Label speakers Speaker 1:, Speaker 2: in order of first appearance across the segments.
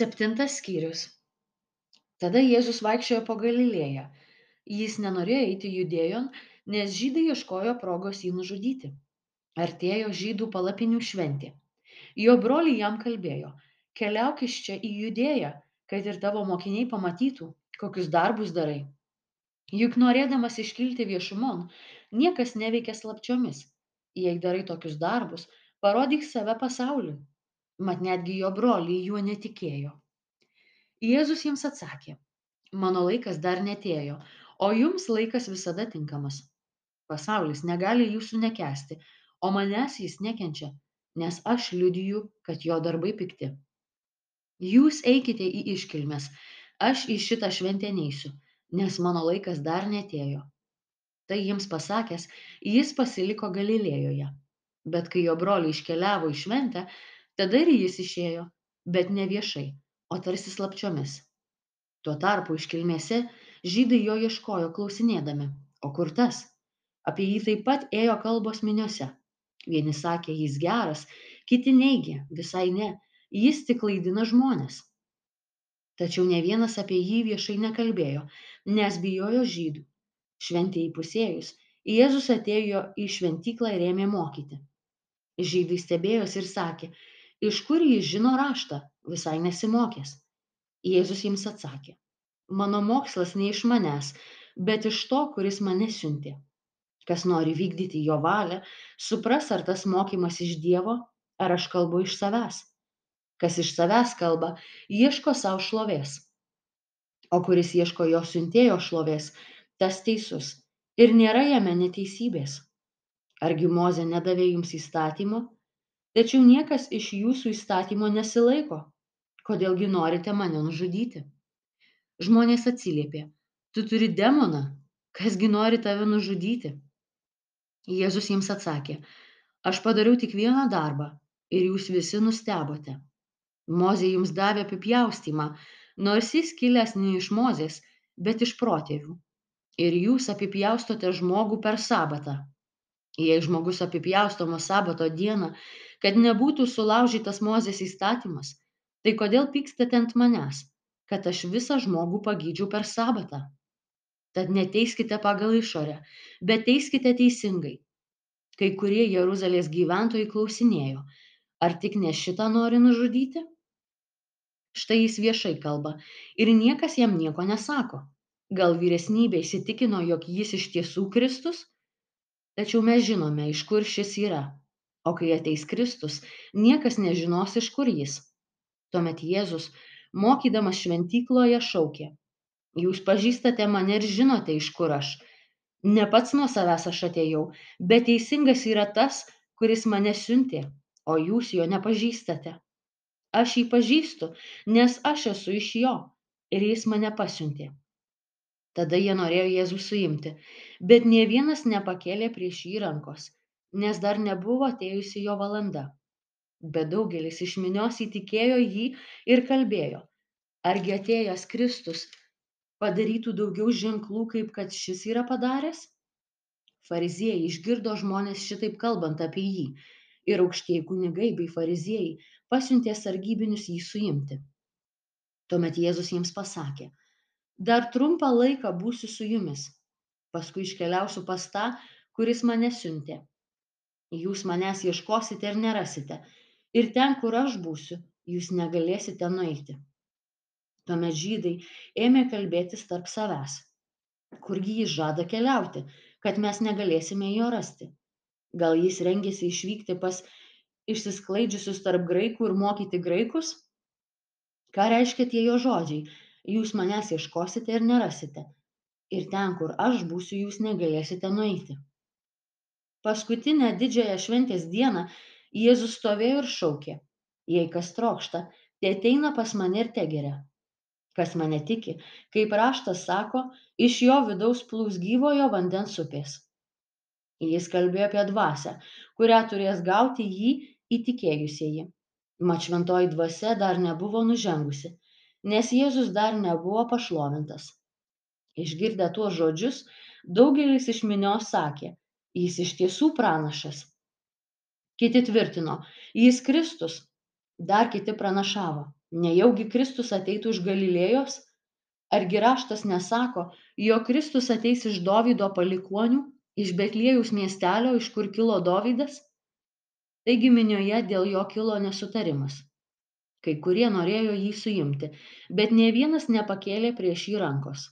Speaker 1: Septintas skyrius. Tada Jėzus vaikščiojo po Galilėją. Jis nenorėjo eiti judėjon, nes žydai ieškojo progos jį nužudyti. Artėjo žydų palapinių šventė. Jo broliai jam kalbėjo, keliauk iš čia į judėją, kad ir tavo mokiniai pamatytų, kokius darbus darai. Juk norėdamas iškilti viešumon, niekas neveikia slapčiomis. Jei darai tokius darbus, parodyk save pasauliui mat netgi jo broliai juo netikėjo. Jėzus jiems atsakė, mano laikas dar netėjo, o jums laikas visada tinkamas. Pasaulis negali jūsų nekesti, o manęs jis nekenčia, nes aš liudiju, kad jo darbai pikti. Jūs eikite į iškilmes, aš į šitą šventę neįsiu, nes mano laikas dar netėjo. Tai jiems pasakęs, jis pasiliko Galilėjoje. Bet kai jo broliai iškeliavo į šventę, tada ir jis išėjo bet ne viešai o tarsi slapčiomis. Tuo tarpu iškilmėse žydai jo ieškojo klausinėdami o kur tas? Apie jį taip pat ėjo kalbos miniose. Vieni sakė jis geras kiti neigė visai ne jis tik klaidina žmones. Tačiau ne vienas apie jį viešai nekalbėjo nes bijojo žydų. Šventei įpusėjus jėzus atėjo į šventyklą ir ėmė mokyti. Žydai stebėjosi ir sakė iš kur jis žino raštą visai nesimokęs. Jėzus jiems atsakė mano mokslas ne iš manęs bet iš to kuris mane siuntė. Kas nori vykdyti jo valią supras ar tas mokymas iš dievo ar aš kalbu iš savęs. Kas iš savęs kalba ieško sau šlovės. O kuris ieško jo siuntėjo šlovės tas teisus ir nėra jame neteisybės. Argi mozė nedavė jums įstatymo tačiau niekas iš jūsų įstatymo nesilaiko. Kodėl gi norite mane nužudyti? Žmonės atsiliepė tu turi demoną. Kas gi nori tave nužudyti? Jėzus jiems atsakė aš padariau tik vieną darbą ir jūs visi nustebote. Mozė jums davė apipjaustymą nors jis kilęs ne iš mozės bet iš protėvių. Ir jūs apipjaustote žmogų per sabatą. Jei žmogus apipjaustomas sabato dieną kad nebūtų sulaužytas mozės įstatymas tai kodėl pykstate ant manęs kad aš visą žmogų pagydžiau per sabatą? Tad neteiskite pagal išorę bet teiskite teisingai. Kai kurie jeruzalės gyventojai klausinėjo ar tik ne šitą nori nužudyti? Štai jis viešai kalba ir niekas jam nieko nesako. Gal vyresnybė įsitikino jog jis iš tiesų kristus? Tačiau mes žinome iš kur šis yra o kai ateis kristus niekas nežinos iš kur jis. Tuomet jėzus mokydamas šventykloje šaukė jūs pažįstate mane ir žinote iš kur aš. Ne pats nuo savęs aš atėjau bet teisingas yra tas kuris mane siuntė o jūs jo nepažįstate. Aš jį pažįstu nes aš esu iš jo ir jis mane pasiuntė. Tada jie norėjo jėzų suimti bet nė vienas nepakėlė prieš jį rankos nes dar nebuvo atėjusi jo valanda. Bet daugelis iš minios įtikėjo jį ir kalbėjo argi atėjęs kristus padarytų daugiau ženklų kaip kad šis yra padaręs? Fariziejai išgirdo žmones šitaip kalbant apie jį ir aukštieji kunigai bei fariziejai pasiuntė sargybinius jį suimti. Tuomet jėzus jiems pasakė dar trumpą laiką būsiu su jumis paskui iškeliausiu pas tą kuris mane siuntė jūs manęs ieškosite ir nerasite. Ir ten kur aš būsiu jūs negalėsite nueiti. Tuomet žydai ėmė kalbėtis tarp savęs kurgi jis žada keliauti kad mes negalėsime jo rasti. Gal jis rengiasi išvykti pas išsisklaidžiusius tarp graikų ir mokyti graikus? Ką reiškia tie jo žodžiai? Jūs manęs ieškosite ir nerasite. Ir ten kur aš būsiu jūs negalėsite nueiti paskutinę didžiąją šventės dieną jėzus stovėjo ir šaukė jei kas trokšta teateina pas mane ir tegeria kas mane tiki kaip raštas sako iš jo vidaus plūs gyvojo vandens upės. Jis kalbėjo apie dvasią kurią turės gauti jį įtikėjusieji. Mat šventoji dvasia dar nebuvo nužengusi nes jėzus dar nebuvo pašlovintas. Išgirdę tuos žodžius daugelis iš minios sakė jis iš tiesų pranašas kiti tvirtino jis kristus Dar kiti pranašavo, nejaugi Kristus ateitų iš Galilėjos? Argi raštas nesako, jog Kristus ateis iš Dovydo palikonių, iš Betlėjus miestelio, iš kur kilo Dovydas? Taigi minioje dėl jo kilo nesutarimas. Kai kurie norėjo jį suimti, bet ne vienas nepakėlė prieš jį rankos.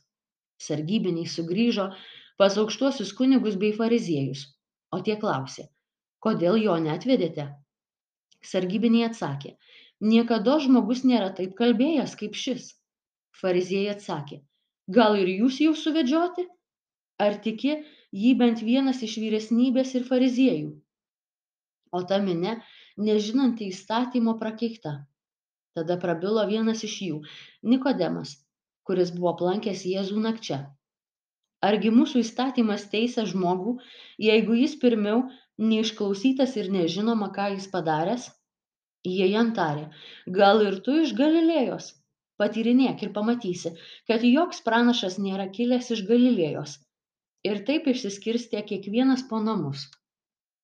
Speaker 1: Sargybiniai sugrįžo pas aukštuosius kunigus bei fariziejus, o tie klausė, kodėl jo netvedėte? Sargybiniai atsakė, niekada žmogus nėra taip kalbėjęs kaip šis. Fariziejai atsakė, gal ir jūs jau suvedžioti? Ar tiki jį bent vienas iš vyresnybės ir fariziejų? O ta minė, nežinanti įstatymo prakeikta. Tada prabilo vienas iš jų, Nikodemas, kuris buvo aplankęs Jėzų nakčia. Argi mūsų įstatymas teisia žmogų, jeigu jis pirmiau neišklausytas ir nežinoma, ką jis padaręs? Jie jam tarė, gal ir tu iš Galilėjos? Patyrinėk ir pamatysi, kad joks pranašas nėra kilęs iš Galilėjos. Ir taip išsiskirstė kiekvienas po namus.